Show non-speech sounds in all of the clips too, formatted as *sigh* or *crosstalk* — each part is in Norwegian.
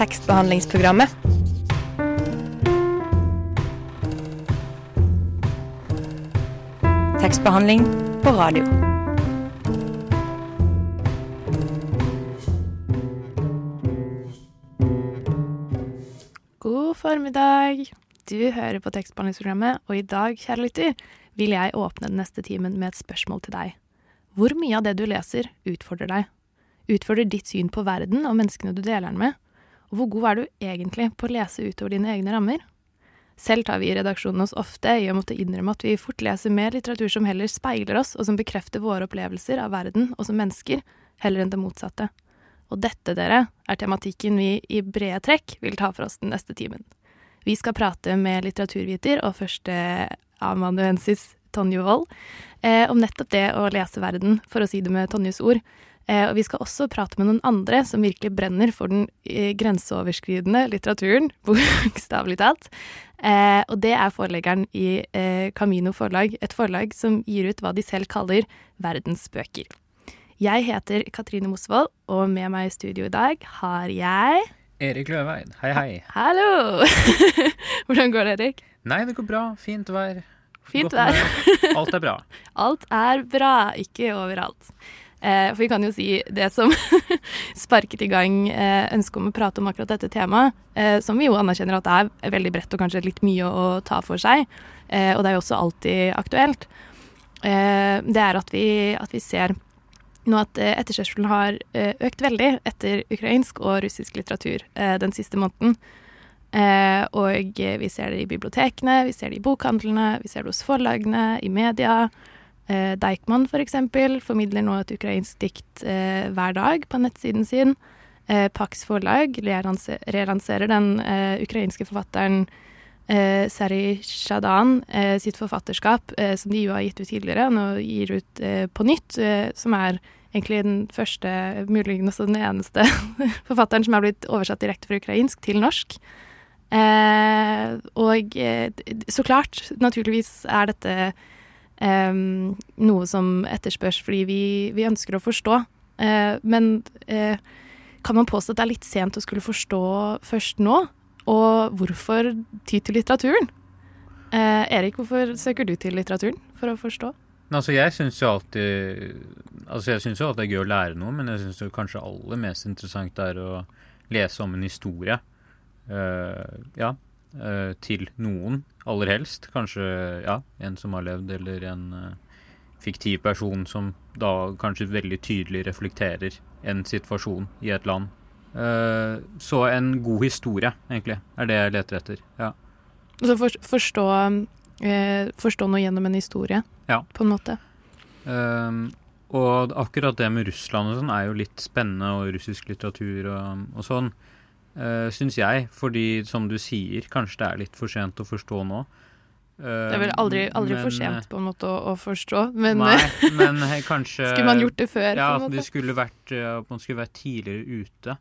tekstbehandlingsprogrammet. Tekstbehandling på radio. God formiddag. Du hører på tekstbehandlingsprogrammet, og i dag, kjære lytter, vil jeg åpne den neste timen med et spørsmål til deg. Hvor mye av det du leser, utfordrer deg? Utfordrer ditt syn på verden og menneskene du deler den med? Og hvor god er du egentlig på å lese utover dine egne rammer? Selv tar vi i redaksjonen oss ofte i å måtte innrømme at vi fort leser mer litteratur som heller speiler oss, og som bekrefter våre opplevelser av verden og som mennesker, heller enn det motsatte. Og dette, dere, er tematikken vi i brede trekk vil ta for oss den neste timen. Vi skal prate med litteraturviter og førsteamanuensis Tonje Wold eh, om nettopp det å lese verden, for å si det med Tonjes ord. Eh, og vi skal også prate med noen andre som virkelig brenner for den eh, grenseoverskridende litteraturen, *laughs* bokstavelig talt. Eh, og det er forleggeren i Camino forlag, et forlag som gir ut hva de selv kaller verdensbøker. Jeg heter Katrine Mosvold, og med meg i studio i dag har jeg Erik Løveid, hei hei. Hallo! *laughs* Hvordan går det, Erik? Nei, det går bra. Fint vær. Fint vær. *laughs* Alt er bra. Alt er bra, ikke overalt. Eh, for vi kan jo si det som *laughs* sparket i gang eh, ønsket om å prate om akkurat dette temaet, eh, som vi jo anerkjenner at det er veldig bredt og kanskje litt mye å ta for seg, eh, og det er jo også alltid aktuelt, eh, det er at vi, at vi ser nå at eh, etterspørselen har eh, økt veldig etter ukrainsk og russisk litteratur den siste måneden. Og vi ser det i bibliotekene, vi ser det i bokhandlene, vi ser det hos forlagene, i media. Eh, Deichman for eksempel formidler nå et ukrainsk dikt eh, hver dag på nettsiden sin. Eh, Pax forlag relanserer den eh, ukrainske forfatteren eh, Sari Shadan eh, sitt forfatterskap, eh, som de jo har gitt ut tidligere, og nå gir ut på nytt, som er egentlig den første, muligens også den eneste, *laughs* forfatteren som er blitt oversatt direkte fra ukrainsk til norsk. Og så klart, naturligvis er dette eh, noe som etterspørs fordi vi, vi ønsker å forstå. Uh, men uh, kan man påstå at det er litt sent å skulle forstå først nå? Og hvorfor ty til litteraturen? Uh, Erik, hvorfor søker du til litteraturen for å forstå? Altså, jeg syns jo alltid Altså, jeg synes jo alltid det er gøy å lære noe, men jeg syns kanskje aller mest interessant er å lese om en historie. Uh, ja. Eh, til noen, aller helst. Kanskje ja, en som har levd, eller en eh, fiktiv person som da kanskje veldig tydelig reflekterer en situasjon i et land. Eh, så en god historie, egentlig, er det jeg leter etter. Ja. Altså for, forstå, forstå noe gjennom en historie, Ja. på en måte. Um, og akkurat det med Russland og sånn er jo litt spennende, og russisk litteratur og, og sånn, uh, syns jeg. Fordi, som du sier, kanskje det er litt for sent å forstå nå. Det er vel aldri, aldri for sent på en måte å, å forstå, men Nei, eh, men eh, *laughs* kanskje skulle man gjort det før? Ja, at det skulle vært, uh, at man skulle vært tidligere ute.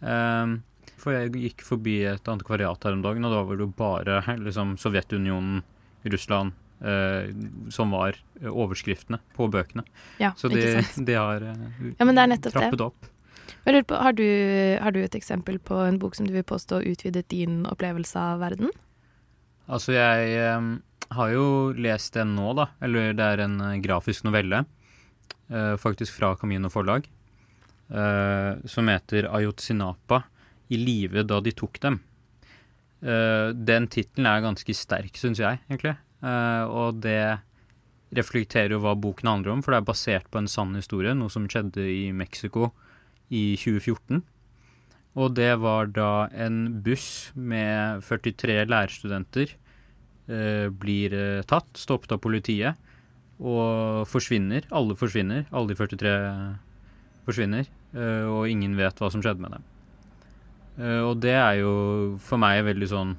Um, for jeg gikk forbi et antikvariat her om dagen, og da var det jo bare liksom, Sovjetunionen, Russland, Uh, som var eh, overskriftene på bøkene. Ja, Så de, de har uh, Ja, men det er nettopp det. opp. På, har, du, har du et eksempel på en bok som du vil påstå utvidet din opplevelse av verden? Altså, jeg eh, har jo lest en nå, da. Eller det er en eh, grafisk novelle, eh, faktisk fra Camino forlag, eh, som heter Ayotzinapa i live da de tok dem. Eh, den tittelen er ganske sterk, syns jeg, egentlig. Eh, og det reflekterer jo hva boken handler om, for det er basert på en sann historie, noe som skjedde i Mexico i 2014. Og det var da en buss med 43 lærerstudenter eh, blir eh, tatt, stoppet av politiet, og forsvinner. Alle forsvinner. Alle de 43 forsvinner, eh, og ingen vet hva som skjedde med dem. Eh, og det er jo for meg veldig sånn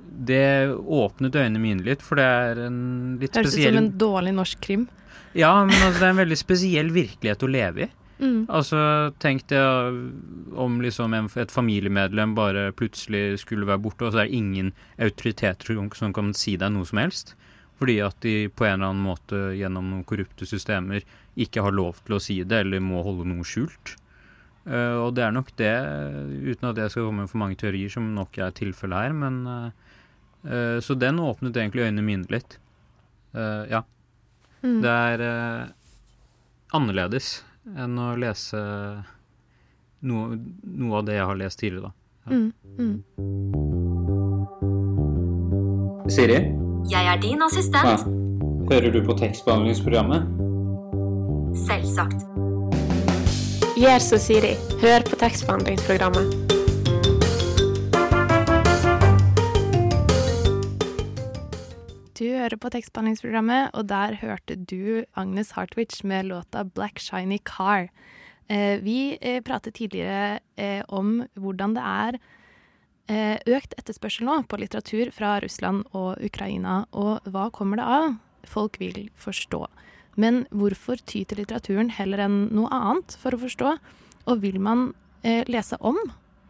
Det åpnet øynene mine litt, for det er en litt Høres ut spesiell som en dårlig norsk krim. Ja, men altså, det er en veldig spesiell virkelighet å leve i. Mm. Altså, tenk det om liksom en, et familiemedlem bare plutselig skulle være borte, og så er det ingen autoriteter som, som kan si deg noe som helst. Fordi at de på en eller annen måte gjennom noen korrupte systemer ikke har lov til å si det, eller må holde noe skjult. Uh, og det er nok det, uten at jeg skal komme med for mange teorier, som nok er tilfellet her. Men, uh, så den åpnet egentlig øynene mine litt. ja. Mm. Det er annerledes enn å lese noe, noe, av det jeg har lest tidligere, da. Ja. Mm. Mm. Siri? Jeg er din assistent. Ja. Hører du på tekstbehandlingsprogrammet? Selvsagt. Gjør som Siri. Hør på tekstbehandlingsprogrammet. Du hører på tekstbehandlingsprogrammet, og der hørte du Agnes Hartwich med låta 'Black Shiny Car'. Eh, vi eh, pratet tidligere eh, om hvordan det er økt etterspørsel nå på litteratur fra Russland og Ukraina, og hva kommer det av? Folk vil forstå. Men hvorfor ty til litteraturen heller enn noe annet for å forstå? Og vil man lese om,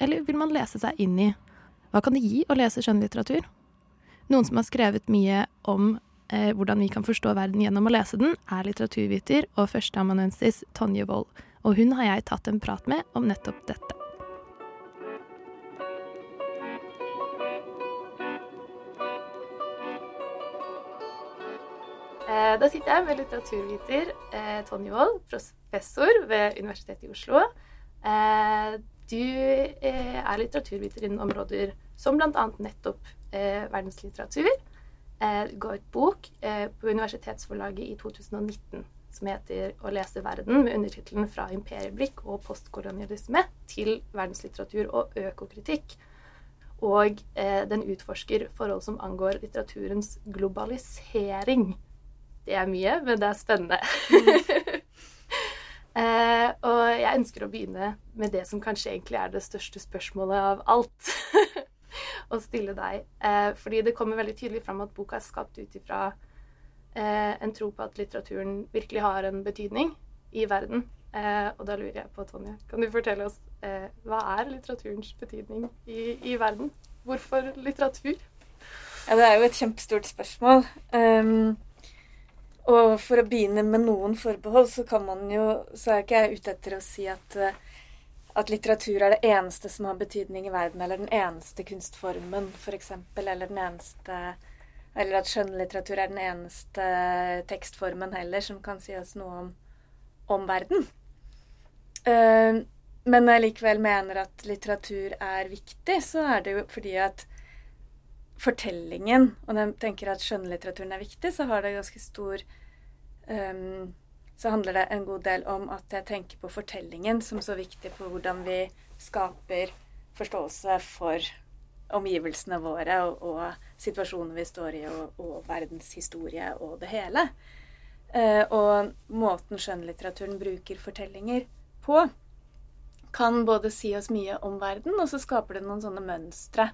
eller vil man lese seg inn i? Hva kan det gi å lese skjønnlitteratur? Noen som har skrevet mye om eh, hvordan vi kan forstå verden gjennom å lese den, er litteraturviter og førsteamanuensis Tonje Wold og hun har jeg tatt en prat med om nettopp dette. Eh, da sitter jeg med litteraturviter eh, Tonje Wold, professor ved Universitetet i Oslo. Eh, du er litteraturviter innen områder som bl.a. nettopp verdenslitteratur. Du ga ut bok på Universitetsforlaget i 2019 som heter 'Å lese verden', med undertittelen 'Fra imperieblikk og postkolonialisme til verdenslitteratur og økokritikk'. Og eh, den utforsker forhold som angår litteraturens globalisering. Det er mye, men det er spennende. Mm. *laughs* eh, og jeg ønsker å begynne med det som kanskje egentlig er det største spørsmålet av alt. Å stille deg. Eh, fordi det kommer veldig tydelig fram at boka er skapt ut ifra eh, en tro på at litteraturen virkelig har en betydning i verden. Eh, og da lurer jeg på, Tonje, kan du fortelle oss eh, hva er litteraturens betydning i, i, verden? Hvorfor litteratur? Ja, det er jo et kjempestort spørsmål. Um, og for å begynne med noen forbehold, så kan man jo Så er ikke jeg ute etter å si at, eh, at litteratur er det eneste som har betydning i verden, eller den eneste kunstformen, f.eks., eller den eneste eller at skjønnlitteratur er den eneste tekstformen heller som kan si oss noe om, om verden. Uh, men når jeg likevel mener at litteratur er viktig, så er det jo fordi at fortellingen Og når jeg tenker at skjønnlitteraturen er viktig, så har det ganske stor um, Så handler det en god del om at jeg tenker på fortellingen som så viktig på hvordan vi skaper forståelse for omgivelsene våre og, og situasjonen vi står i, og, og verdenshistorie og det hele. Eh, og måten skjønnlitteraturen bruker fortellinger på, kan både si oss mye om verden, og så skaper det noen sånne mønstre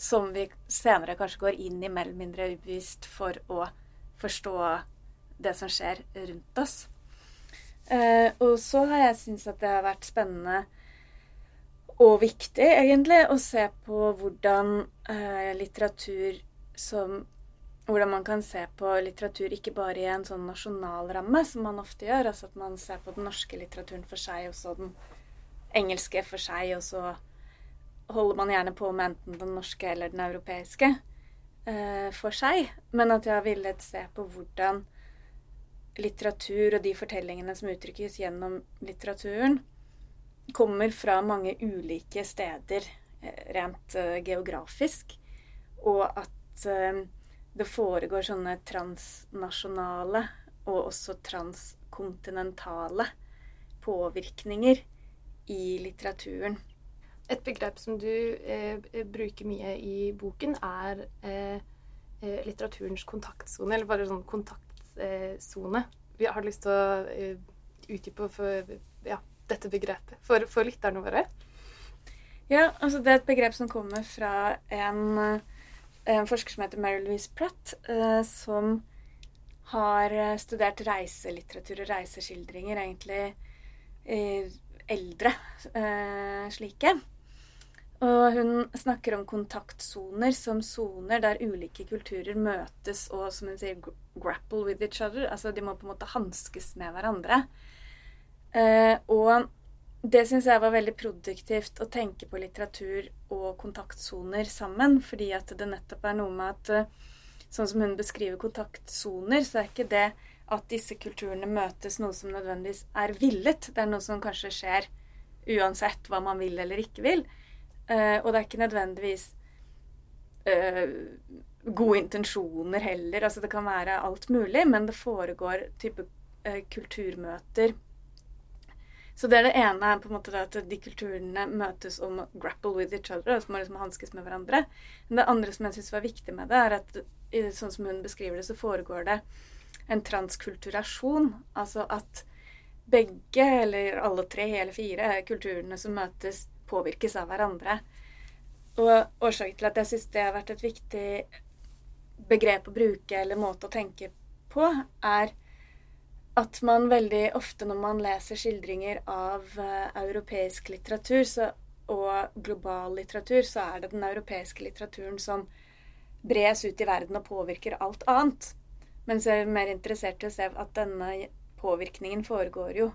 som vi senere kanskje går inn i mer eller mindre ubevisst for å forstå det som skjer rundt oss. Eh, og så har jeg syntes at det har vært spennende og viktig, egentlig, å se på hvordan eh, litteratur som Hvordan man kan se på litteratur ikke bare i en sånn nasjonal ramme, som man ofte gjør. Altså at man ser på den norske litteraturen for seg, og så den engelske for seg, og så holder man gjerne på med enten den norske eller den europeiske eh, for seg. Men at jeg har villet se på hvordan litteratur og de fortellingene som uttrykkes gjennom litteraturen, kommer fra mange ulike steder eh, rent uh, geografisk, og at uh, det foregår sånne transnasjonale og også transkontinentale påvirkninger i litteraturen. Et begrep som du eh, bruker mye i boken, er eh, litteraturens kontaktsone, eller bare sånn kontaktsone. Vi har lyst til å utdype for ja, dette begrepet for, for lytterne våre? Ja, altså det er et begrep som kommer fra en, en forsker som heter Mary Louise Pratt, eh, som har studert reiselitteratur og reiseskildringer, egentlig eh, eldre eh, slike. Og hun snakker om kontaktsoner som soner der ulike kulturer møtes og som hun sier, grapple with each other. Altså de må på en måte hanskes med hverandre. Eh, og det syns jeg var veldig produktivt å tenke på litteratur og kontaktsoner sammen. Fordi at det nettopp er noe med at eh, sånn som hun beskriver kontaktsoner, så er ikke det at disse kulturene møtes noe som nødvendigvis er villet. Det er noe som kanskje skjer uansett hva man vil eller ikke vil. Uh, og det er ikke nødvendigvis uh, gode intensjoner heller. Altså det kan være alt mulig, men det foregår type uh, kulturmøter. Så det er det ene på en måte at de kulturene møtes om å grapple with each other, altså må liksom hanskes med hverandre. Men det andre som jeg syns var viktig med det, er at sånn som hun beskriver det, så foregår det en transkulturasjon. Altså at begge, eller alle tre eller fire kulturene som møtes, påvirkes av hverandre. Og årsaken til at jeg syns det har vært et viktig begrep å bruke, eller måte å tenke på, er at man veldig ofte når man leser skildringer av uh, europeisk litteratur så, og global litteratur, så er det den europeiske litteraturen som bres ut i verden og påvirker alt annet. Mens jeg er mer interessert i å se at denne påvirkningen foregår jo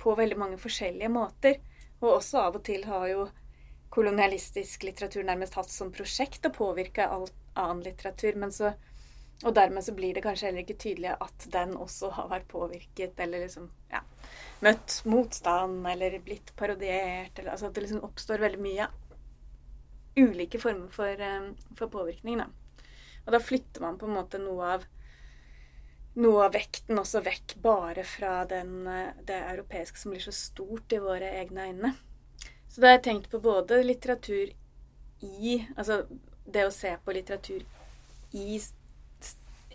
på veldig mange forskjellige måter. Og også av og til har jo kolonialistisk litteratur nærmest hatt som prosjekt å påvirke all annen litteratur. Men så, og dermed så blir det kanskje heller ikke tydelig at den også har vært påvirket, eller liksom ja, møtt motstand, eller blitt parodiert, eller altså at det liksom oppstår veldig mye ulike former for, eh, for påvirkning. Da. Og da flytter man på en måte noe av noe av vekten også vekk bare fra den, eh, det europeiske som blir så stort i våre egne øyne. Så da har jeg tenkt på både litteratur i Altså det å se på litteratur i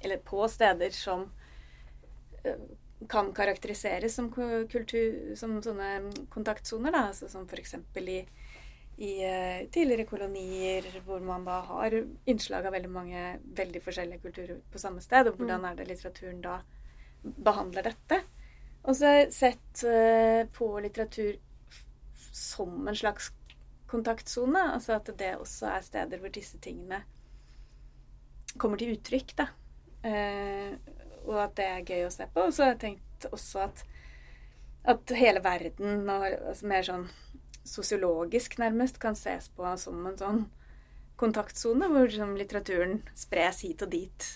Eller på steder som eh, kan karakteriseres som kultur, som sånne kontaktsoner, da. Altså som f.eks. i i uh, tidligere kolonier, hvor man da har innslag av veldig mange veldig forskjellige kulturer på samme sted. Og hvordan mm. er det litteraturen da behandler dette? Og så sett uh, på litteratur som en slags kontaktsone. Altså at det også er steder hvor disse tingene kommer til uttrykk. da. Uh, og at det er gøy å se på. Og så har jeg tenkt også at, at hele verden og altså mer sånn sosiologisk nærmest kan ses på som en sånn kontaktsone, hvor liksom, litteraturen spres hit og dit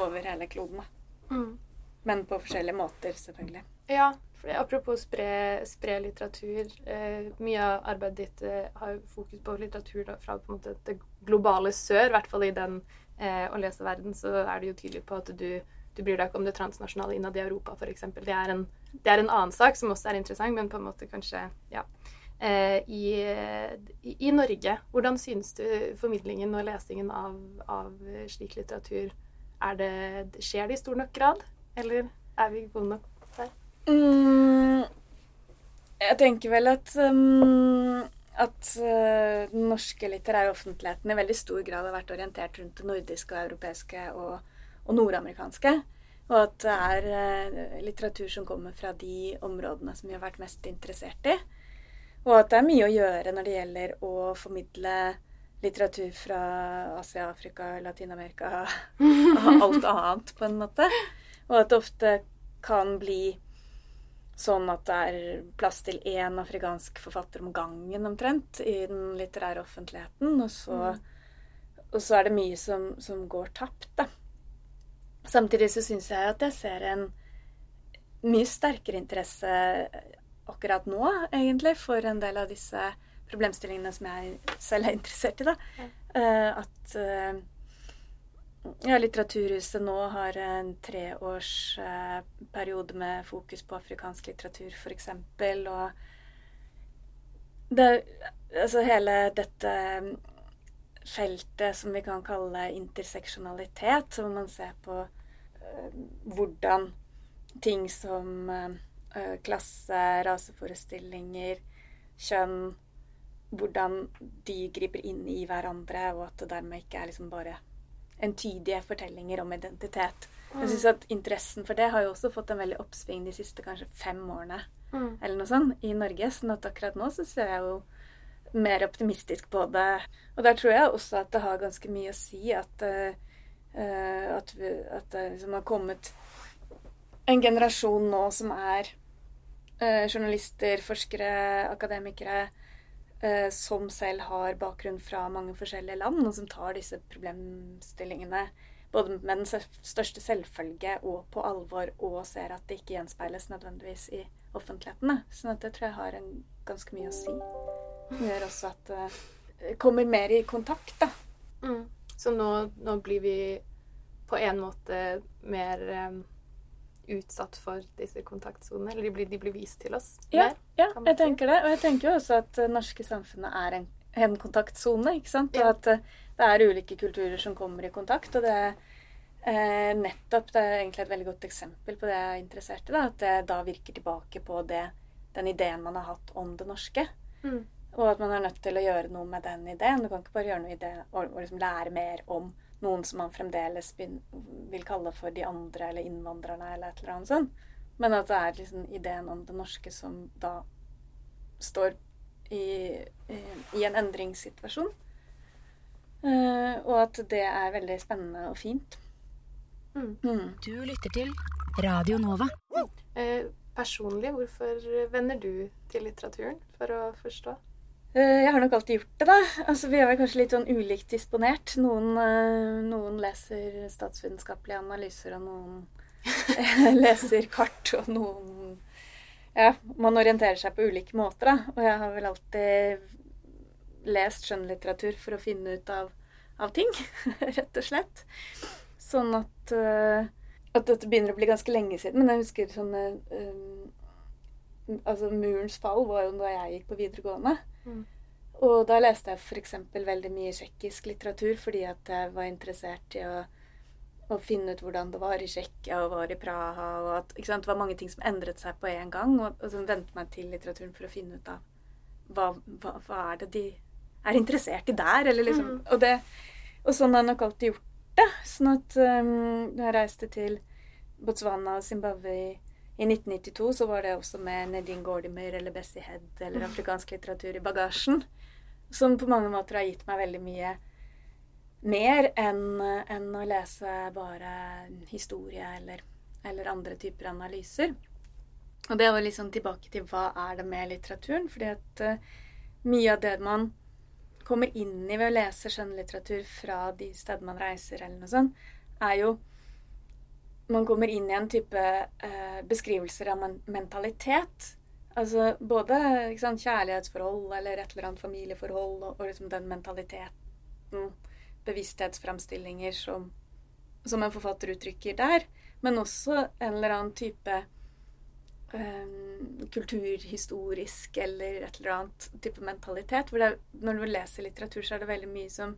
over hele kloden. Mm. Men på forskjellige måter, selvfølgelig. Ja, for apropos spre, spre litteratur. Eh, mye av arbeidet ditt eh, har fokus på litteratur da, fra måte, det globale sør. I hvert fall i den eh, å lese verden, så er det jo tydelig på at du, du bryr deg ikke om det transnasjonale innad i Europa, f.eks. Det, det er en annen sak som også er interessant, men på en måte kanskje Ja. Eh, i, i, Norge. Hvordan synes du formidlingen og lesingen av, av slik litteratur er det, Skjer det i stor nok grad, eller er vi gode nok der? Mm, jeg tenker vel at um, at uh, den norske litterære offentligheten i veldig stor grad har vært orientert rundt det nordiske og europeiske og, og nordamerikanske. Og at det er litteratur som kommer fra de områdene som vi har vært mest interessert i. Og at det er mye å gjøre når det gjelder å formidle litteratur fra Asia, Afrika, Latin-Amerika og alt *laughs* annet, på en måte. Og at det ofte kan bli sånn at det er plass til én afrikansk forfatter om gangen omtrent i den litterære offentligheten. Og så, mm. og så er det mye som, som går tapt, da. Samtidig så syns jeg at jeg ser en mye sterkere interesse akkurat nå, egentlig, for en del av disse problemstillingene som jeg selv er interessert i. da. Ja. Uh, at uh, ja, Litteraturhuset nå har en treårsperiode uh, med fokus på afrikansk litteratur, f.eks. Og det, altså hele dette feltet som vi kan kalle interseksjonalitet, hvor man ser på hvordan ting som Eh, klasse, raseforestillinger, kjønn Hvordan de griper inn i hverandre, og at det dermed ikke er liksom bare entydige fortellinger om identitet. Jeg synes at Interessen for det har jo også fått en veldig oppsving de siste kanskje fem årene mm. eller noe sånt i Norge. sånn at akkurat nå så ser jeg jo mer optimistisk på det. Og der tror jeg også at det har ganske mye å si at, uh, at, vi, at det liksom har kommet en generasjon nå som er eh, journalister, forskere, akademikere eh, som selv har bakgrunn fra mange forskjellige land, og som tar disse problemstillingene både med den største selvfølge og på alvor, og ser at det ikke gjenspeiles nødvendigvis i offentligheten. Sånn at det tror jeg har en ganske mye å si. Det gjør også at det kommer mer i kontakt, da. Mm. Så nå, nå blir vi på en måte mer em, utsatt for disse kontaktsonene? Eller de blir, de blir vist til oss Ja, mer? ja jeg si. tenker det. Og jeg tenker jo også at det norske samfunnet er en, en kontaktsone, ikke sant. Ja. Og at eh, det er ulike kulturer som kommer i kontakt. Og det er eh, nettopp Det er egentlig et veldig godt eksempel på det jeg er interessert i. Da, at det da virker tilbake på det, den ideen man har hatt om det norske. Mm. Og at man er nødt til å gjøre noe med den ideen. Du kan ikke bare gjøre noe i det og, og liksom lære mer om noen som man fremdeles vil kalle for de andre eller innvandrerne eller et eller annet sånt. Men at det er liksom ideen om det norske som da står i, i, en endringssituasjon. Eh, og at det er veldig spennende og fint. Mm. Mm. Du lytter til Radio Nova. Eh, personlig, hvorfor vender du til litteraturen for å forstå? Eh, Jeg har nok alltid gjort det, da. Altså, vi er vel kanskje litt sånn ulikt disponert. Noen, eh, noen leser statsvitenskapelige analyser, og noen *laughs* leser kart, og noen Ja, man orienterer seg på ulike måter, da. Og jeg har vel alltid lest skjønnlitteratur for å finne ut av, av ting, *laughs* rett og slett. Sånn at eh, At dette begynner å bli ganske lenge siden. Men jeg husker sånn um, Altså, Murens fall var jo da jeg gikk på videregående. Mm. Og da leste jeg f.eks. veldig mye tsjekkisk litteratur fordi at jeg var interessert i å, å finne ut hvordan det var i Tsjekkia og var i Praha. og at Det var mange ting som endret seg på en gang. Og, og så vente meg til litteraturen for å finne ut av hva, hva, hva er det de er interessert i der. Eller liksom, Mm. og, det, og sånn har jeg nok alltid gjort det. Sånn at um, jeg reiste til Botswana og Zimbabwe i i 1992 så var det også med Nadine Gordimer eller Bessie Head eller afrikansk litteratur i bagasjen. Som på mange måter har gitt meg veldig mye mer enn enn å lese bare historie eller, eller andre typer analyser. Og det var liksom tilbake til hva er det med litteraturen? Fordi at uh, mye av det man kommer inn i ved å lese skjønnlitteratur fra de stedene man reiser, eller noe sånt, er jo man kommer inn i en type eh, beskrivelser av men mentalitet. Altså både sant, kjærlighetsforhold eller et eller annet familieforhold, og, og liksom den mentaliteten, bevissthetsframstillinger som, som en forfatter uttrykker der. Men også en eller annen type eh, kulturhistorisk eller et eller annet type mentalitet. Det når du leser litteratur, så er det veldig mye som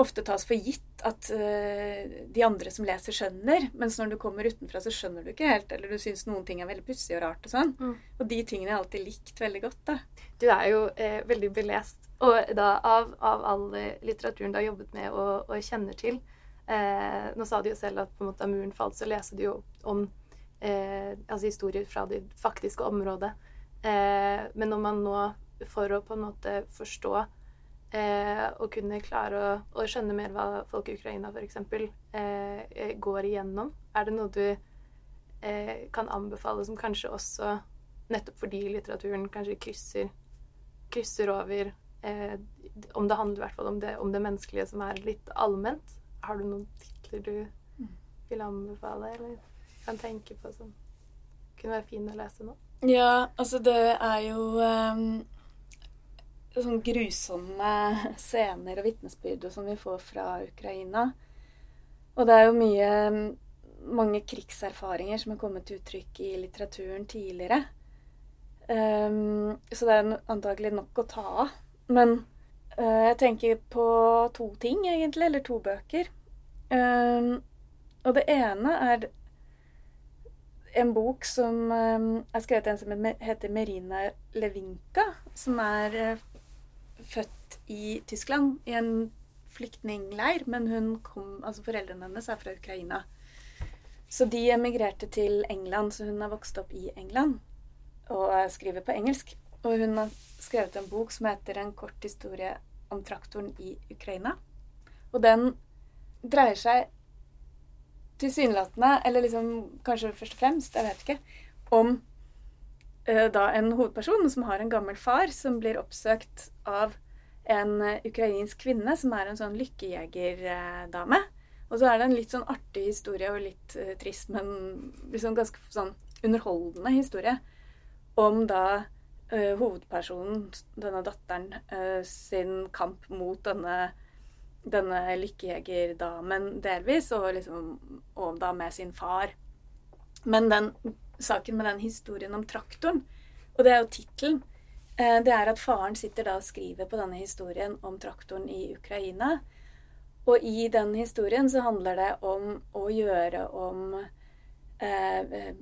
ofte tas for gitt at uh, de andre som leser, skjønner. Mens når du kommer utenfra, så skjønner du ikke helt. Eller du syns noen ting er veldig pussig og rart og sånn. Mm. Og de tingene har jeg alltid likt veldig godt, da. Du er jo eh, veldig belest, og da av, av all eh, litteraturen du har jobbet med og, og kjenner til. Eh, nå sa du jo selv at på en måte da muren falt, så leser du jo om eh, altså historier fra det faktiske området. Eh, men når man nå, for å på en måte forstå eh, og kunne klare å, å skjønne mer hva folk i Ukraina f.eks. Eh, eh, går igjennom, er det noe du eh, kan anbefale som kanskje også nettopp fordi litteraturen kanskje krysser, krysser over eh, Om det handler i hvert fall om det, om det menneskelige som er litt allment. Har du noen titler du vil anbefale, eller kan tenke på som kunne være fine å lese nå? Ja, altså det er jo um, sånn grusomme scener og vitnesbyrd som vi får fra Ukraina. Og det er jo mye mange krigserfaringer som har kommet til uttrykk i litteraturen tidligere. Um, så det er antagelig nok å ta av. Men uh, jeg tenker på to ting, egentlig. Eller to bøker. Um, og det ene er en bok som um, er skrevet av en som heter Merina Levinka, som er uh, født i Tyskland, i en flyktningleir, men hun kom, altså foreldrene hennes er fra Ukraina. Så de emigrerte til England, så hun har vokst opp i England og skriver på engelsk. Og hun har skrevet en bok som heter 'En kort historie om traktoren i Ukraina'. Og den dreier seg tilsynelatende, eller liksom kanskje først og fremst, jeg vet ikke, om da en hovedperson som har en gammel far som blir oppsøkt av en eh, ukrainsk kvinne som er en sånn lykkejegerdame. Og så er det en litt sånn artig historie og litt uh, trist, men liksom ganske sånn underholdende historie om da uh, hovedpersonen, denne datteren, uh, sin kamp mot denne denne lykkejegerdamen delvis, og, liksom, og da med sin far. Men den saken med den historien om traktoren, og det er jo tittelen, eh, det er at faren sitter da og skriver på denne historien om traktoren i Ukraina. Og i den historien så handler det om å gjøre om eh, eh,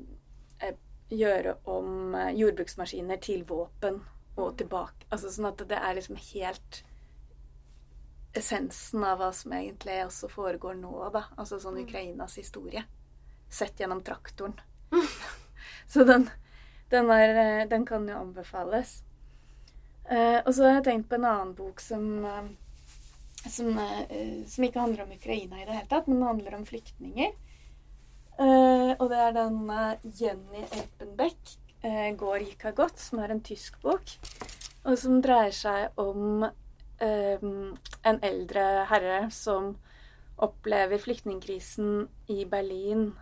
Gjøre om eh, jordbruksmaskiner til våpen og tilbake. Altså sånn at det er liksom helt essensen av hva som egentlig også foregår nå, da. Altså sånn Ukrainas historie. Sett gjennom traktoren. Så den, den, er, eh, den kan jo anbefales. Eh, og så har jeg tenkt på en annen bok som, eh, som, eh, som ikke handler om Ukraina i det hele tatt, men handler om flyktninger. Eh, og det er den Jenny Elpenbeck, eh, 'Går gikk godt», som er en tysk bok. Og som dreier seg om en eldre herre som opplever flyktningkrisen i Berlin.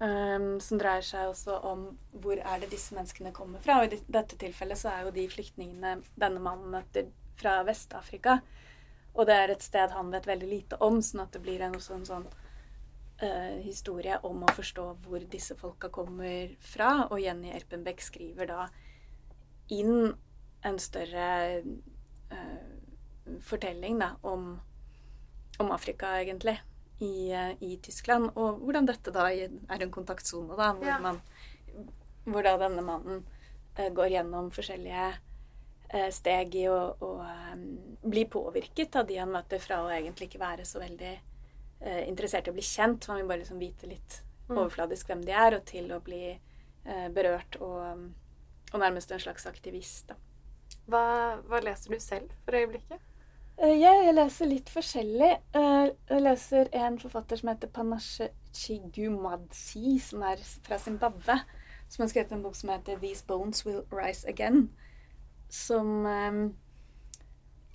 Eh, som dreier seg også om hvor er det disse menneskene kommer fra. Og i dette tilfellet så er jo de flyktningene denne mannen møter, fra Vest-Afrika. Og det er et sted han vet veldig lite om, sånn at det blir en, også en sånn uh, historie om å forstå hvor disse folka kommer fra. Og Jenny Erpenbeck skriver da inn en større uh, fortelling da, om, om Afrika, egentlig, i, eh, i Tyskland. Og hvordan dette da er en kontaktsone, da, hvor, Ja. man, hvor da denne mannen eh, går gjennom forskjellige eh, steg i å, å bli påvirket av de han møter, fra å egentlig ikke være så veldig interessert i å bli kjent. Man vil bare liksom vite litt Mm. overfladisk hvem de er, og til å bli berørt og, og nærmest en slags aktivist. Hva, hva leser du selv for øyeblikket? Eh, Jeg, leser litt forskjellig. Eh, Jeg leser en forfatter som heter Panashe Chigumadzi, som er fra Zimbabwe. Som har skrevet en bok som heter 'These Bones Will Rise Again'. Som eh,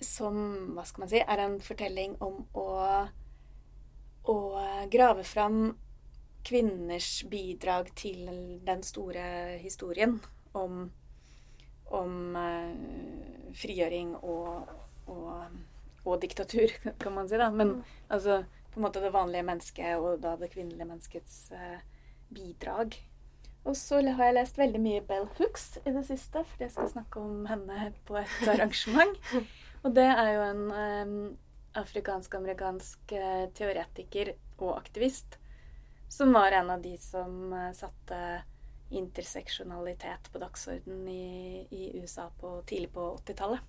Som, hva skal man si, er en fortelling om å å grave fram kvinners bidrag til den store historien om, om eh, frigjøring og, og, og diktatur, *laughs* kan man si. da. Men altså på en måte det vanlige mennesket og da det kvinnelige menneskets eh, bidrag. Og så har jeg lest veldig mye Bell Hooks i det siste, fordi jeg skal snakke om henne på et *laughs* arrangement. Og det er jo en eh, afrikansk-amerikansk eh, teoretiker og aktivist som var en av de som eh, satte interseksjonalitet på dagsordenen i, i USA på, tidlig på 80-tallet.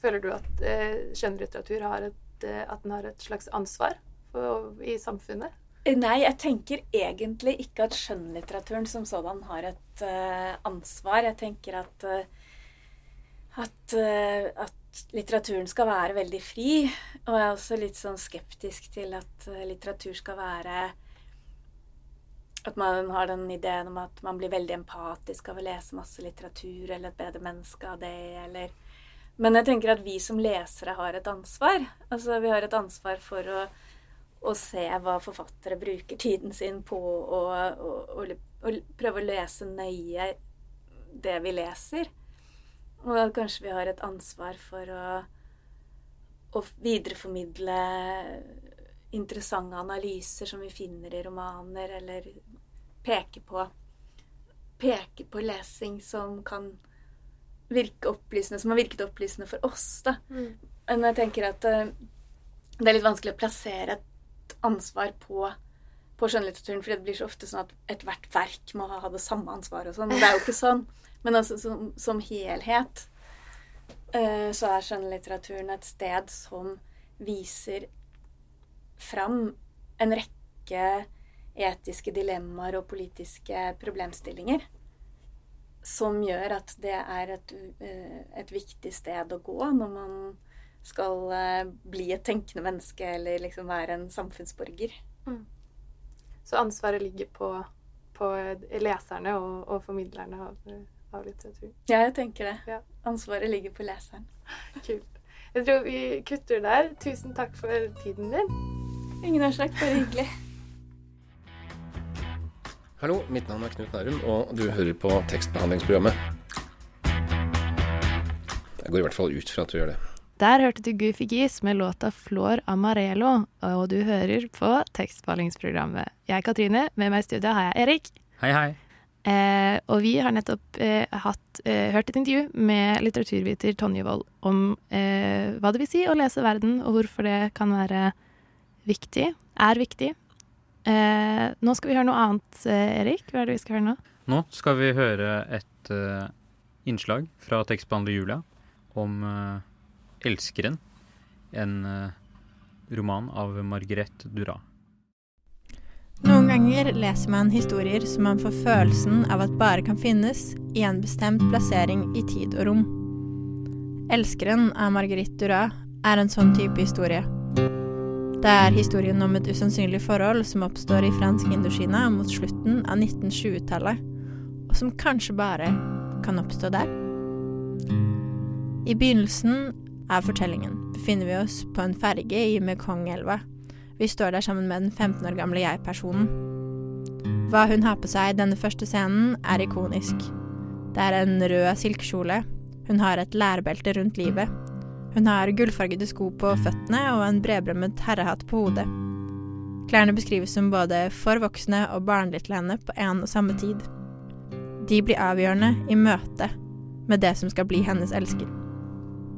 Føler du at eh, skjønnlitteratur har et, eh, har et slags ansvar for, i samfunnet? Eh, Nei, jeg tenker egentlig ikke at skjønnlitteraturen som sådan har et ansvar. Jeg tenker at, at, at litteraturen skal være veldig fri. Og jeg er også litt sånn skeptisk til at litteratur skal være At man har den ideen om at man blir veldig empatisk av å lese masse litteratur, eller et bedre menneske av det, eller Men jeg tenker at vi som lesere har et ansvar. Altså, vi har et ansvar for å å se hva forfattere bruker tiden sin på, og, og, og, og prøve å lese nøye det vi leser. Og at kanskje vi har et ansvar for å, å videreformidle interessante analyser som vi finner i romaner, eller peke på, peke på lesing som kan virke opplysende, som har virket opplysende for oss. da. Men jeg tenker at uh, det er litt vanskelig å plassere et ansvar på, på skjønnlitteraturen, for det blir så ofte sånn at ethvert verk må ha det samme ansvaret og sånn. Det er jo ikke *laughs* sånn. Men altså som, som helhet uh, så er skjønnlitteraturen et sted som viser fram en rekke etiske dilemmaer og politiske problemstillinger som gjør at det er et, eh, et viktig sted å gå når man skal eh, bli et tenkende menneske eller liksom være en samfunnsborger. Så ansvaret ligger på, på leserne og, og formidlerne av, av litteratur. Ja, jeg tenker det. Ja. Ansvaret ligger på leseren. Kult. Jeg tror vi kutter der. Tusen takk for tiden din. Ingen årsak, bare hyggelig. Hallo, mitt navn er Knut Nærum, og du hører på tekstbehandlingsprogrammet. Jeg går i hvert fall ut fra at du gjør det. Der hørte du Goofy Gis med låta Flor Amarelo, og du hører på tekstbehandlingsprogrammet. Jeg er Katrine, med meg i studio har jeg Erik. Hei, hei. Eh, og vi har nettopp eh, hatt, eh, hørt et intervju med litteraturviter Tonje Wold om eh, hva det vil si å lese verden, og hvorfor det kan være viktig, er viktig. Eh, nå skal vi høre noe annet, eh, Erik. Hva er det vi skal høre nå? Nå skal vi høre et uh, innslag fra tekstbehandler Julia om uh, 'Elskeren', en uh, roman av Margrethe Duras. Noen ganger leser man historier som man får følelsen av at bare kan finnes i en bestemt plassering i tid og rom. 'Elskeren' av Marguerite Duras er en sånn type historie. Det er historien om et usannsynlig forhold som oppstår i fransk Indokina mot slutten av 1920-tallet, og som kanskje bare kan oppstå der. I begynnelsen av fortellingen befinner vi oss på en ferge i Mekongelva. Vi står der sammen med den 15 år gamle jeg-personen. Hva hun har på seg i denne første scenen, er ikonisk. Det er en rød silkekjole. Hun har et lærebelte rundt livet. Hun har gullfargede sko på føttene og en bredbremmet herrehatt på hodet. Klærne beskrives som både for voksne og barnlige til henne på en og samme tid. De blir avgjørende i møte med det som skal bli hennes elsker.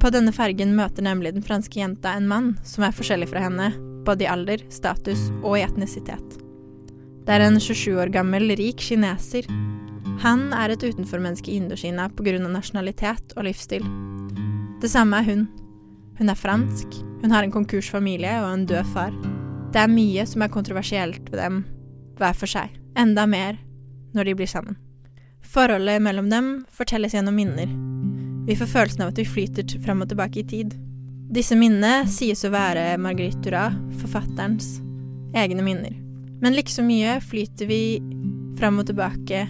På denne fergen møter nemlig den franske jenta en mann som er forskjellig fra henne, både i alder, status og i etnisitet. Det er en 27 år gammel, rik kineser. Han er et utenformenneske i Indokina pga. nasjonalitet og livsstil. Det samme er hun. Hun er fransk, hun har en konkursfamilie og en død far. Det er mye som er kontroversielt ved dem, hver for seg. Enda mer når de blir sammen. Forholdet mellom dem fortelles gjennom minner. Vi får følelsen av at vi flyter fram og tilbake i tid. Disse minnene sies å være Marguerite Duras, forfatterens, egne minner. Men like så mye flyter vi fram og tilbake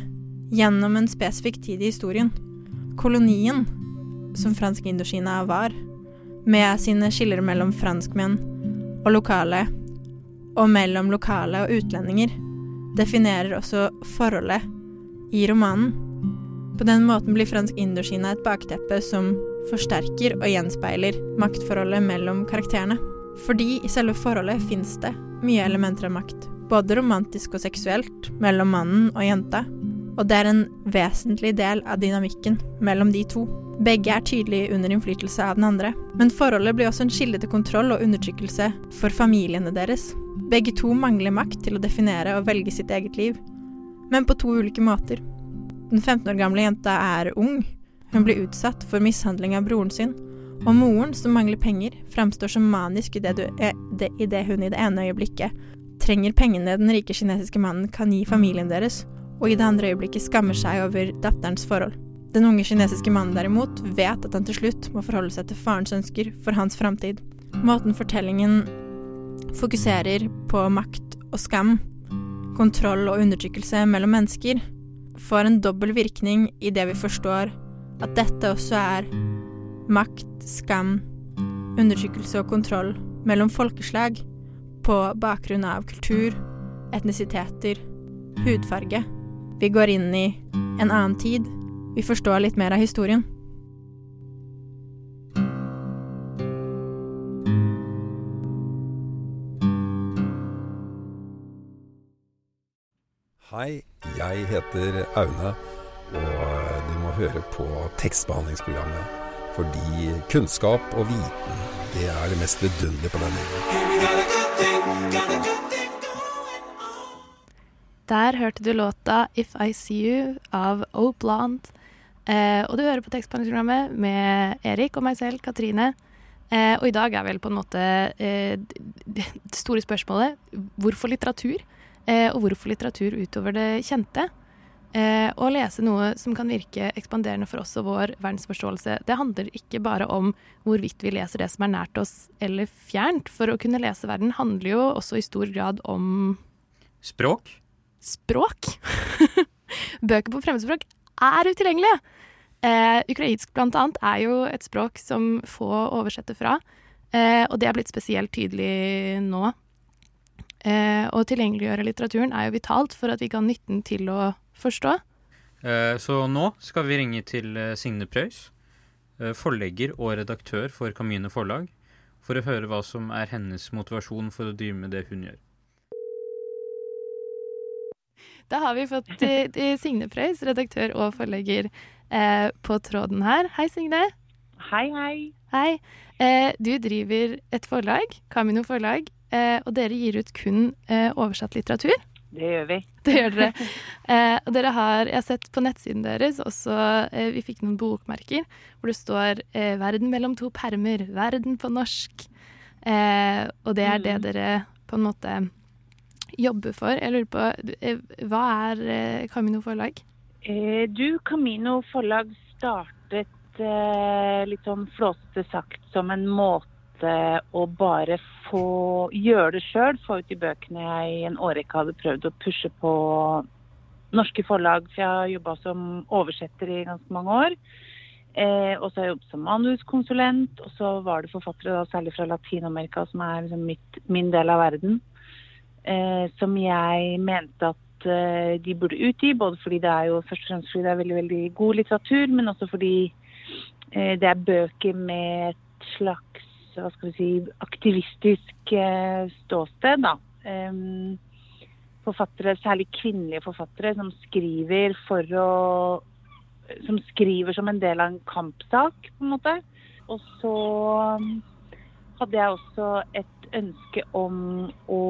gjennom en spesifikk tid i historien. Kolonien, som fransk Indokina var, med sine skiller mellom franskmenn og lokale, og mellom lokale og utlendinger, definerer også forholdet i romanen. På den måten blir fransk Indokina et bakteppe som forsterker og gjenspeiler maktforholdet mellom karakterene. Fordi i selve forholdet fins det mye elementer av makt, både romantisk og seksuelt, mellom mannen og jenta, og det er en vesentlig del av dynamikken mellom de to. Begge er tydelig under innflytelse av den andre, men forholdet blir også en kilde til kontroll og undertrykkelse for familiene deres. Begge to mangler makt til å definere og velge sitt eget liv, men på to ulike måter. Den 15 år gamle jenta er ung, hun blir utsatt for mishandling av broren sin, og moren, som mangler penger, fremstår som manisk i det, i det hun i det ene øyeblikket trenger pengene den rike kinesiske mannen kan gi familien deres, og i det andre øyeblikket skammer seg over datterens forhold. Den unge kinesiske mannen derimot vet at han til slutt må forholde seg til farens ønsker for hans framtid. Måten fortellingen fokuserer på makt og skam, kontroll og undertrykkelse mellom mennesker, får en dobbel virkning i det vi forstår at dette også er makt, skam, undertrykkelse og kontroll mellom folkeslag på bakgrunn av kultur, etnisiteter, hudfarge. Vi går inn i en annen tid. Vi forstår litt mer av historien. Hei, jeg heter Aune, og du må høre på tekstbehandlingsprogrammet. Fordi kunnskap og viten, det er det mest vidunderlige på denne jorden. Der hørte du låta 'If I See You' av O. Eh, og du hører på tekstbehandlingsprogrammet med Erik og meg selv, Katrine. Eh, og i dag er vel på en måte eh, det store spørsmålet hvorfor litteratur? Eh, og hvorfor litteratur utover det kjente? Eh, å lese noe som kan virke ekspanderende for oss og vår verdensforståelse, det handler ikke bare om hvorvidt vi leser det som er nært oss eller fjernt. For å kunne lese verden handler jo også i stor grad om Språk. Språk. *laughs* Bøker på fremmedspråk er utilgjengelige. Eh, ukrainsk blant annet er jo et språk som få oversetter fra, eh, og det er blitt spesielt tydelig nå. Eh, å tilgjengeliggjøre litteraturen er jo vitalt for at vi kan ha nytten til å forstå. Eh, så nå skal vi ringe til eh, Signe Preus, eh, forlegger og redaktør for Kamine forlag, for å høre hva som er hennes motivasjon for å drive med det hun gjør. Da har vi fått Signe Preus, redaktør og forlegger, eh, på tråden her. Hei, Signe. Hei, hei. Hei. Eh, du driver et forlag, Camino forlag, eh, og dere gir ut kun oversatt litteratur. Det gjør vi. *laughs* Det gjør dere. Eh, og dere har, jeg har sett på nettsiden deres også, vi fikk noen bokmerker hvor det står 'Verden mellom to permer', 'Verden på norsk'. Eh, og det er det Mm. dere på en måte jobber for. Jeg lurer på, eh, hva er eh, Camino forlag? Eh, du, Camino forlag startet litt sånn flåsete sagt som en måte å bare få gjøre det sjøl. Få ut de bøkene jeg i en årrekke hadde prøvd å pushe på norske forlag. For jeg har jobba som oversetter i ganske mange år. Eh, og så har jeg jobbet som manuskonsulent. Og så var det forfattere, da, særlig fra Latin-Amerika, som er liksom mitt, min del av verden, som jeg mente at eh, de burde utgi. Både fordi det er jo først og fremst fordi det er veldig, veldig god litteratur, men også fordi eh, det er bøker med et slags hva skal vi si, aktivistisk eh, ståsted. da. Forfattere, særlig kvinnelige forfattere, som skriver for å Som skriver som en del av en kampsak, på en måte. Og så hadde jeg også et ønske om å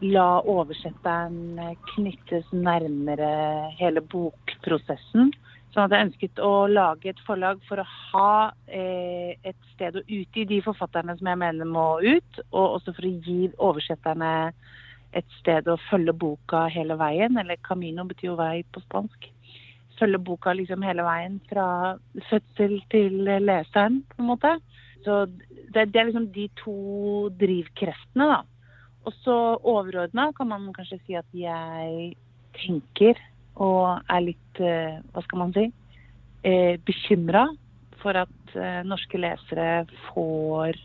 la oversetteren knyttes nærmere hele bokprosessen. Sånn at jeg ønsket å lage et forlag for å ha eh, et sted å utgi de forfatterne som jeg mener må ut, og også for å gi oversetterne et sted å følge boka hele veien. Eller Camino betyr jo vei på spansk. Følge boka liksom hele veien fra fødsel til leseren, på en måte. Så det, det er liksom de to drivkreftene, da. Og så overordna kan man kanskje si at jeg tenker og er litt, eh, hva skal man si, eh, bekymra for at eh, norske lesere får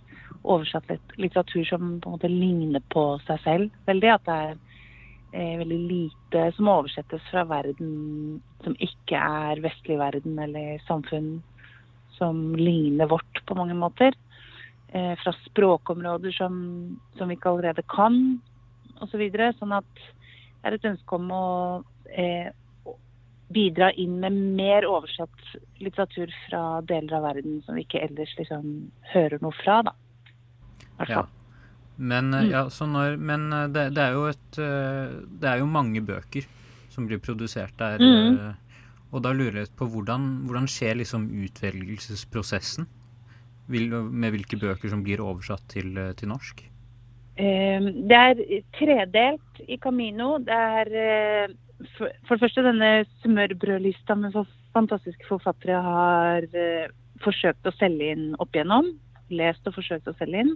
oversatt litt litteratur som på en måte ligner på seg selv veldig. At det er eh, veldig lite som oversettes fra verden som ikke er vestlig verden eller samfunn som ligner vårt på mange måter. Eh, fra språkområder som, som vi ikke allerede kan, osv. Så videre. sånn at det er et ønske om å eh, bidra inn med mer oversatt litteratur fra deler av verden som vi ikke ellers liksom hører noe fra. da. Ja. Men, mm. ja, så når, men eh, det, det er et eh, Det er jo mange bøker som blir produsert der. Mhm. Og da lurer jeg på hvordan, hvordan skjer liksom utvelgelsesprosessen? Vil, med hvilke bøker som blir oversatt til, til norsk? Eh, Det er tredelt i Camino. Det er eh, for, for det første denne smørbrødlista med fantastiske forfattere har eh, forsøkt å selge inn opp igjennom. Lest og forsøkt å selge inn.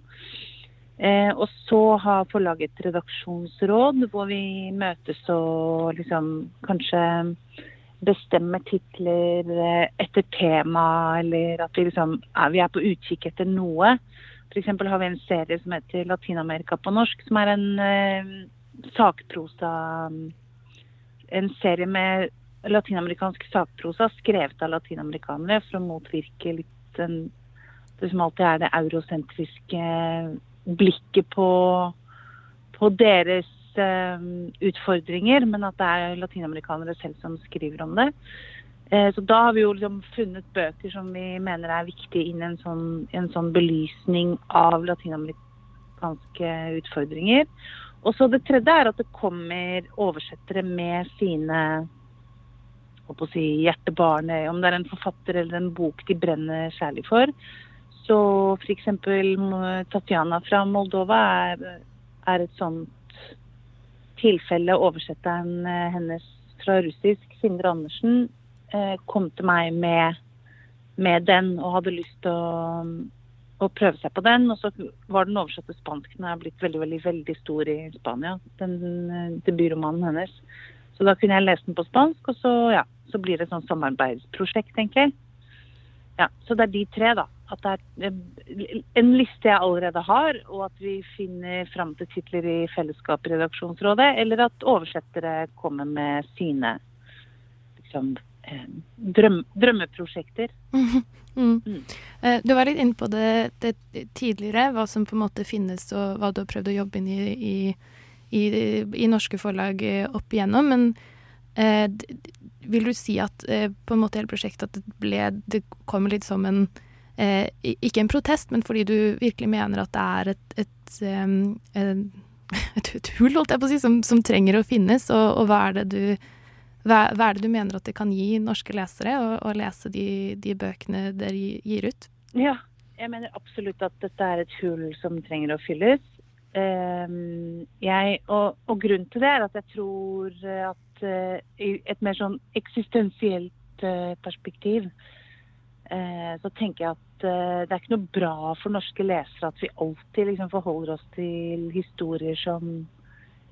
Eh, og så har forlaget et redaksjonsråd hvor vi møtes og liksom kanskje bestemmer titler eh, etter tema, eller at vi liksom er, vi er på utkikk etter noe. Eksempel har vi en serie som heter Latin-Amerika på norsk, som er en eh, sakprosa En serie med latinamerikansk sakprosa skrevet av latinamerikanere for å motvirke litt den det som alltid er det eurosentriske blikket på, på deres utfordringer, men at det er latinamerikanere selv som skriver om det. Eh, så da har vi jo liksom funnet bøker som vi mener er viktige inn i en sånn, en sånn belysning av latinamerikanske utfordringer. Og så det tredje er at det kommer oversettere med sine å si, hjertebarn, om det er en forfatter eller en bok de brenner særlig for. Så f.eks. Tatjana fra Moldova er, er et sånt tilfelle. Oversetteren eh, hennes fra russisk, Sindre Andersen, eh, kom til meg med, med den og hadde lyst til å å, prøve seg på den. Og så var den oversatte spansk. Den er blitt veldig, veldig, veldig stor i Spania, den uh, debutromanen hennes. Så da kunne jeg lese den på spansk, og så, ja, så blir det et sånn samarbeidsprosjekt, egentlig. Ja, Så det er de tre, da. At det er en liste jeg allerede har, og at vi finner fram til titler i fellesskap i redaksjonsrådet, eller at oversettere kommer med sine liksom, eh, drøm, drømmeprosjekter. Mm. Mm. Uh, du var litt inne på det, det, tidligere, hva som på en måte finnes og hva du har prøvd å jobbe inn i, i, i, i norske forlag eh, opp igjennom. Men eh, vil du si at eh, på en måte hele prosjektet at det ble Det kom litt som en Ikke en protest, men fordi du virkelig mener at det er et, et, *laughs* et, et hull, holdt jeg på å si, som, som trenger å finnes, og, og hva er du hva, hva, er det du mener at det kan gi norske lesere å, lese de, de, bøkene dere gir ut? Ja, jeg mener absolutt at dette er et hull som trenger å fylles. Jeg, og, og, grunnen til det er at jeg tror at uh, i et mer sånn eksistensielt uh, perspektiv så tenker jeg at det er ikke noe bra for norske lesere at vi alltid liksom forholder oss til historier som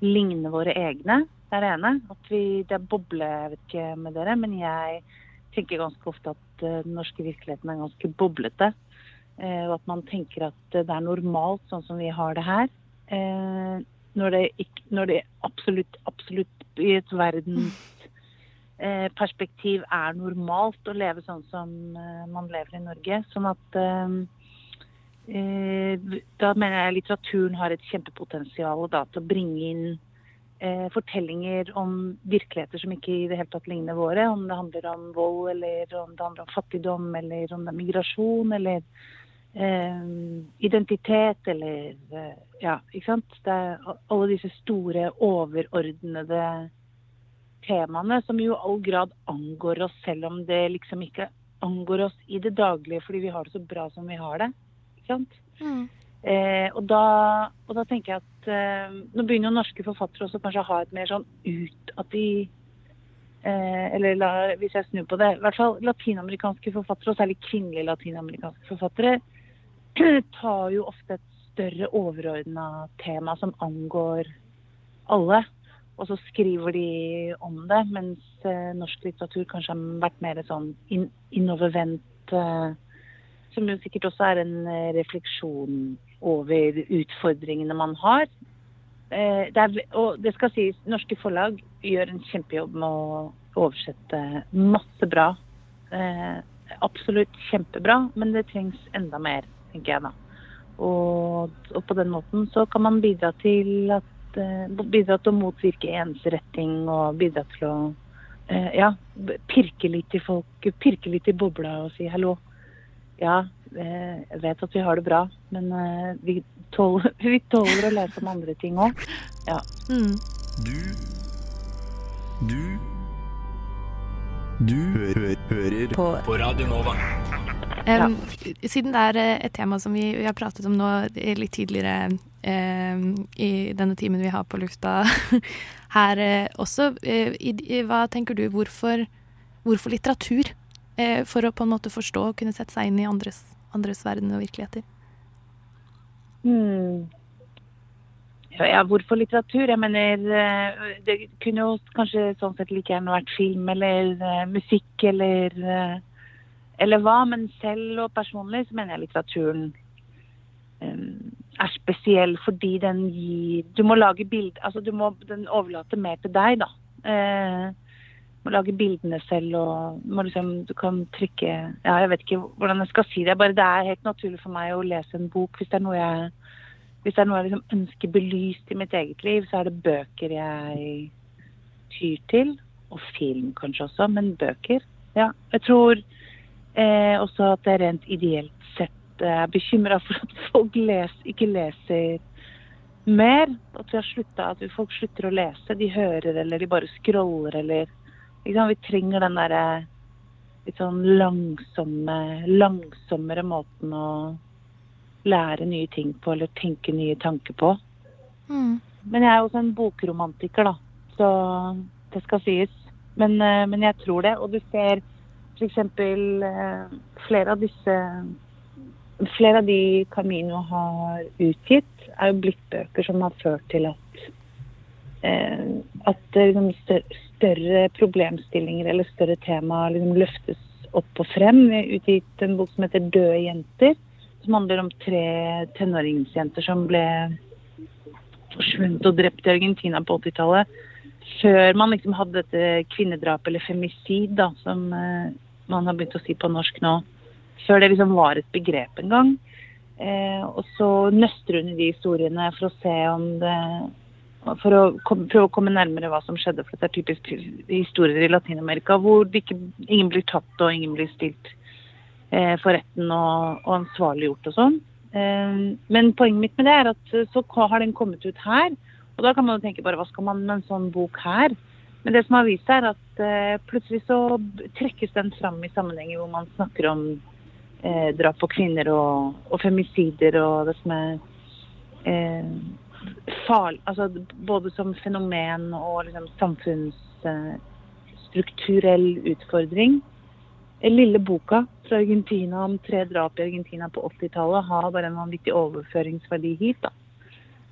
ligner våre egne. Det er det ene. At vi, det er boble, jeg vet ikke med dere, men jeg tenker ganske ofte at uh, den norske virkeligheten er ganske boblete. Og at man tenker at det er normalt sånn som vi har det her. når, det ikke, når det absolutt, absolutt i et verdensperspektiv er normalt å leve sånn som man lever i Norge. Sånn at da mener jeg litteraturen har et kjempepotensial da, til å bringe inn eh, fortellinger om virkeligheter som ikke i det hele tatt ligner våre. Om det handler om vold, eller om det handler om fattigdom, eller om det er migrasjon, eller eh, identitet, eller eh, Ja, ikke sant. Det er alle disse store, overordnede temaene som jo i all grad angår oss, selv om det liksom ikke angår oss i det daglige fordi vi har det så bra som vi har det. Ikke sant? Mm. Eh, og, da, og, da, tenker jeg at eh, nå begynner jo norske forfattere også kanskje å ha et mer sånn ut at de eh, Eller la, hvis jeg snur på det I hvert fall latinamerikanske forfattere, og særlig kvinnelige latinamerikanske forfattere, *clears throat* tar jo ofte et større overordna tema som angår alle. Og så skriver de om det, mens eh, norsk litteratur kanskje har vært mer sånn in innovervendt. Eh, som jo sikkert også er en eh, refleksjon over utfordringene man har. Det er, og det skal sies, norske forlag gjør en kjempejobb med å oversette masse bra. Eh, absolutt kjempebra, men det trengs enda mer, tenker jeg da. Og, og på den måten så kan man bidra til at eh, bidra til å motvirke ensretting og bidra til å ja, pirke litt i folk, pirke litt i bobla og si hallo. Ja, Eh, jeg vet at vi har det bra, men eh, vi tåler, *laughs* vi tåler å lese om andre ting òg. Ja. Mm. Du Du Du hø hører på, på Radio Nova. Um, siden det er eh, et tema som vi, vi har pratet om nå litt tidligere um, i denne timen vi har på lufta *laughs* her uh, også, uh, i, i, hva tenker du, hvorfor, hvorfor litteratur? Uh, for å på en måte forstå og kunne sette seg inn i andres andres verden og virkeligheter? Hmm. Ja, hvorfor litteratur? Jeg mener, det kunne jo kanskje sånn sett like gjerne vært film eller musikk eller eller hva, men selv og personlig så mener jeg litteraturen um, er spesiell fordi den gir Du må lage bilder Altså du må den overlate mer til deg, da. Uh, må lage bildene selv og må liksom, du kan trykke ja, Jeg vet ikke hvordan jeg skal si det. Bare det er helt naturlig for meg å lese en bok hvis det er noe jeg, hvis det er noe jeg liksom ønsker belyst i mitt eget liv, så er det bøker jeg tyr til. Og film kanskje også, men bøker. Ja. Jeg tror eh, også at er rent ideelt sett er bekymra for at folk les, ikke leser mer. At, vi har sluttet, at folk slutter å lese. De hører eller de bare scroller eller vi trenger den derre litt sånn langsomme, langsommere måten å lære nye ting på, eller tenke nye tanker på. Mm. Men jeg er også en bokromantiker, da. Så det skal sies. Men, eh, men jeg tror det. Og du ser f.eks. Eh, flere av disse flere av de Camino har utgitt, er jo blitt bøker som har ført til at eh, at liksom, større, problemstillinger eller større tema liksom, løftes opp og frem. Vi har utgitt en bok som heter 'Døde jenter', som handler om tre tenåringsjenter som ble forsvunnet og drept i Argentina på 80-tallet. Før man liksom hadde dette kvinnedrapet, eller femicid, da, som eh, man har begynt å si på norsk nå. Før det liksom var et begrep en gang. Eh, og så nøster hun i de historiene for å se om det For å kom, prøve å komme nærmere hva som skjedde. For det er typisk historier i Latin-Amerika hvor ikke, ingen blir tatt og ingen blir stilt eh, for retten og, og ansvarliggjort og sånn. Eh, men poenget mitt med det er at så har den kommet ut her. Og da kan man jo tenke bare hva skal man med en sånn bok her? Men det som har vist seg, er at eh, plutselig så trekkes den fram i sammenhenger hvor man snakker om eh, drap på kvinner og, og, femicider og det som er eh, farlig Altså både som fenomen og liksom samfunnsstrukturell utfordring. Den lille boka fra Argentina om tre drap i Argentina på 80-tallet har bare en vanvittig overføringsverdi hit. da.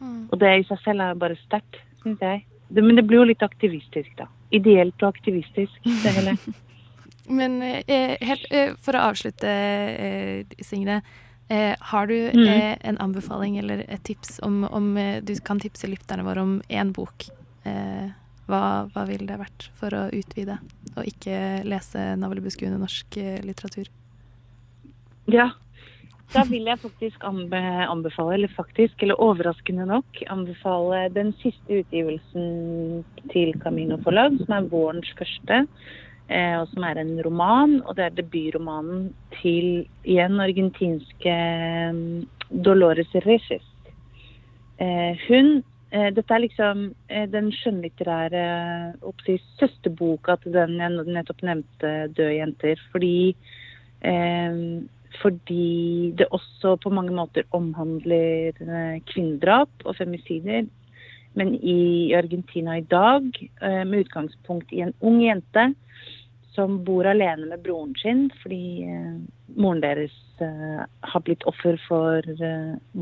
Mm. Og det i seg selv er bare sterkt, syns jeg. Det, men det blir jo litt aktivistisk, da. Ideelt og aktivistisk, det hele. *laughs* men eh, helt, eh, for å avslutte, eh, Signe. Eh, har du mm. Eh, en anbefaling eller et tips om, om eh, du kan tipse lytterne våre om én bok? Hva, hva ville det vært for å utvide, og ikke lese navlebeskuende norsk litteratur? Ja, da vil jeg faktisk anbefale, eller faktisk, eller overraskende nok, anbefale den siste utgivelsen til Camino forlag, som er vårens første. Eh, og som er en roman. Og det er debutromanen til igjen argentinske mm, Dolores Reyes. Eh, hun eh, Dette er liksom den skjønnlitterære søsterboka til den jeg nettopp nevnte, 'Døde jenter'. Fordi fordi det også på mange måter omhandler eh, kvinnedrap og femisider. Men i Argentina i dag, eh, med utgangspunkt i en ung jente som bor alene med broren sin fordi eh, moren deres har blitt offer for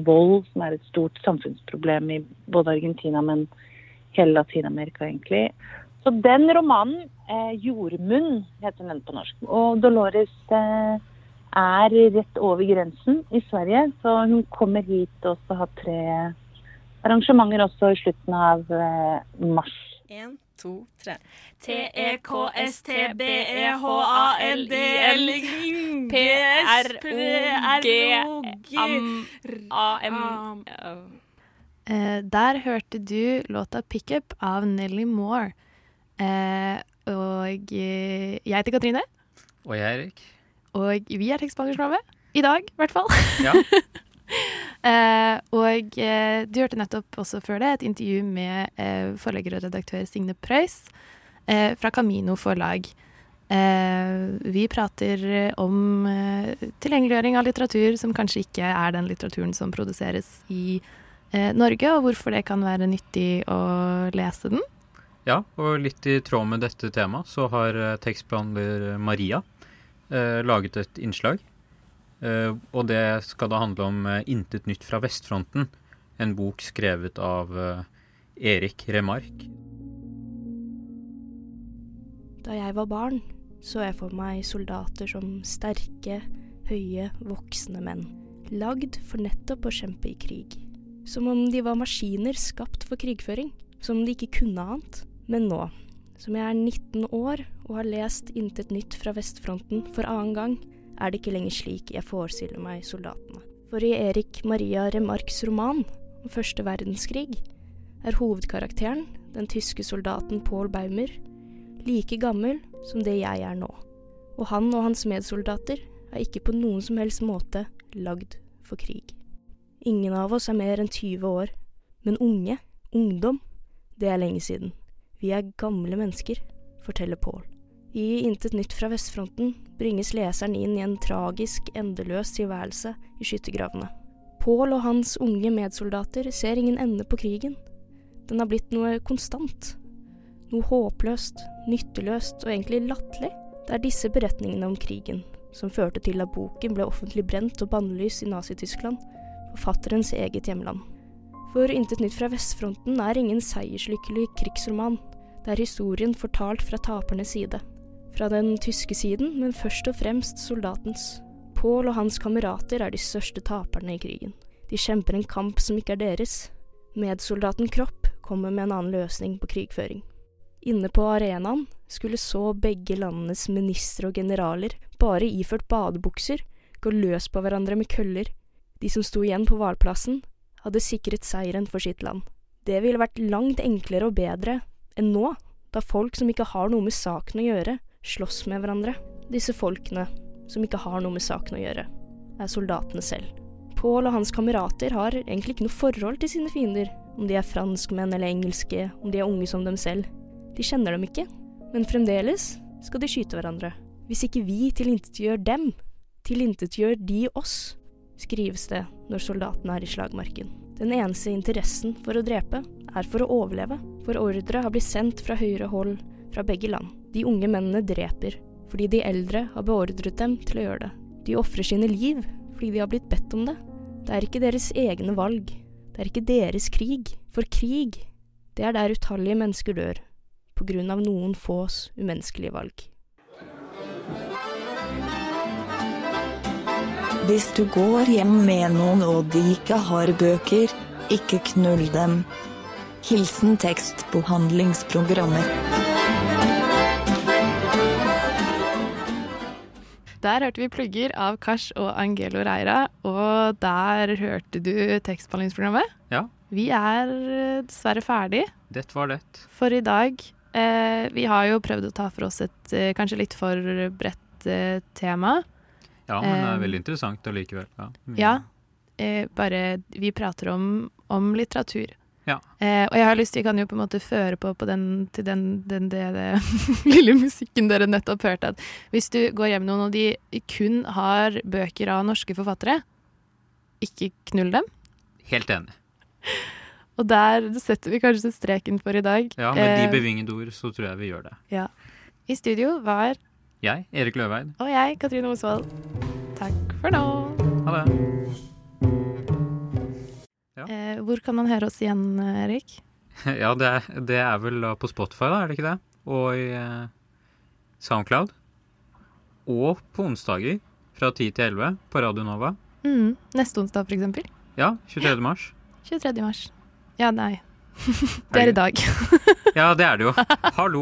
vold, som er et stort samfunnsproblem i både Argentina, men hele Latin-Amerika, egentlig. Så den romanen, 'Jordmunn', heter den på norsk. Og Dolores er rett over grensen i Sverige. Så hun kommer hit og skal ha tre arrangementer også i slutten av eh, mars. En, to, tre. T-E-K-S-T-B-E-H-A-L-D-L P-R-O-G-A-M eh, Der hørte du låta 'Pickup' av Nelly Moore. Eh, og jeg heter Katrine. Og jeg er Erik. Og vi er tekstbehandlingsprogrammet. I dag, i hvert fall. Ja. *laughs* eh, og eh, du hørte nettopp også før det et intervju med eh, forlegger og redaktør Signe Preus eh, fra Camino forlag. Eh, vi prater om eh, tilgjengeliggjøring av litteratur som kanskje ikke er den litteraturen som produseres i Norge, og hvorfor det kan være nyttig å lese den. Ja, og litt i tråd med dette temaet så har tekstbehandler Maria laget et innslag. Eh, og det skal da handle om eh, 'Intet nytt fra vestfronten', en bok skrevet av eh, Erik Remark. Da jeg var barn, så jeg for meg soldater som sterke, høye, voksne menn. Lagd for nettopp å kjempe i krig. Som om de var maskiner skapt for krigføring. Som om de ikke kunne annet. Men nå, som jeg er 19 år og har lest intet nytt fra vestfronten for annen gang, er det ikke lenger slik jeg forestiller meg soldatene. For i Erik Maria Remarks roman om første verdenskrig er hovedkarakteren, den tyske soldaten Paul Baumer, like gammel som det jeg er nå. Og han og hans medsoldater er ikke på noen som helst måte lagd for krig. Ingen av oss er mer enn 20 år, men unge, ungdom, det er lenge siden. Vi er gamle mennesker, forteller Paul. I Intet nytt fra vestfronten bringes leseren inn i en tragisk, endeløs tilværelse i skyttergravene. Paul og hans unge medsoldater ser ingen ende på krigen. Den har blitt noe konstant. Noe håpløst, nytteløst og egentlig latterlig. Det er disse beretningene om krigen som førte til at boken ble offentlig brent og bannlyst i Nazi-Tyskland, forfatterens eget hjemland. For Intet nytt fra vestfronten er ingen seierslykkelig krigsroman. Det er historien fortalt fra tapernes side. Fra den tyske siden, men først og fremst soldatens. Pål og hans kamerater er de største taperne i krigen. De kjemper en kamp som ikke er deres. Medsoldaten Kropp kommer med en annen løsning på krigføring. Inne på arenaen skulle så begge landenes ministre og generaler, bare iført badebukser, gå løs på hverandre med køller. De som sto igjen på hvalplassen, hadde sikret seieren for sitt land. Det ville vært langt enklere og bedre enn nå, da folk som ikke har noe med saken å gjøre, slåss med hverandre. Disse folkene, som ikke har noe med saken å gjøre, er soldatene selv. Pål og hans kamerater har egentlig ikke noe forhold til sine fiender, om de er franskmenn eller engelske, om de er unge som dem selv. De kjenner dem ikke, men fremdeles skal de skyte hverandre. Hvis ikke vi tilintetgjør dem, tilintetgjør de oss, skrives det når soldatene er i slagmarken. Den eneste interessen for å drepe er for å overleve, for ordre har blitt sendt fra høyre hold fra begge land. De unge mennene dreper fordi de eldre har beordret dem til å gjøre det. De ofrer sine liv fordi de har blitt bedt om det. Det er ikke deres egne valg, det er ikke deres krig, for krig, det er der utallige mennesker dør, på grunn av noen fås umenneskelige valg. Hvis du går hjem med noen og de ikke har bøker, ikke knull dem. Hilsen tekstbehandlingsprogrammer. Der hørte vi plugger av Kars og Angelo Reira, og der hørte du tekstbehandlingsprogrammet. Ja. Vi er eh, dessverre ferdig Det var det. for i dag. Eh, vi har jo prøvd å ta for oss et eh, kanskje litt for bredt eh, tema. Ja, men det er veldig interessant allikevel. Ja. Mm. Ja. Eh, bare vi prater om, om litteratur. Ja. Eh, og jeg har lyst til, vi kan jo på en måte føre på, på den, til den, den den, den *laughs* lille musikken dere nettopp hørte, at hvis du går hjem med noen og de kun har bøker av norske forfattere, ikke knull dem. Helt enig. Og der setter vi kanskje streken for i dag. Ja, med de Eh, bevingede ord så tror jeg vi gjør det. ja. I studio var Jeg, Erik Løveid. og jeg, Katrine Osvald. Takk for nå. Ha det. Eh, hvor kan man høre oss igjen, Erik? *laughs* Ja, det er, det er vel på Spotify, da, er det ikke det? Og i eh, Soundcloud. Og på onsdager fra 10 til 11 på Radio Nova. Mm, neste onsdag, for eksempel. Ja, 23. mars. 23. mars. Ja, nei. *laughs* Det er i dag. *laughs* Ja, det er det jo. Hallo.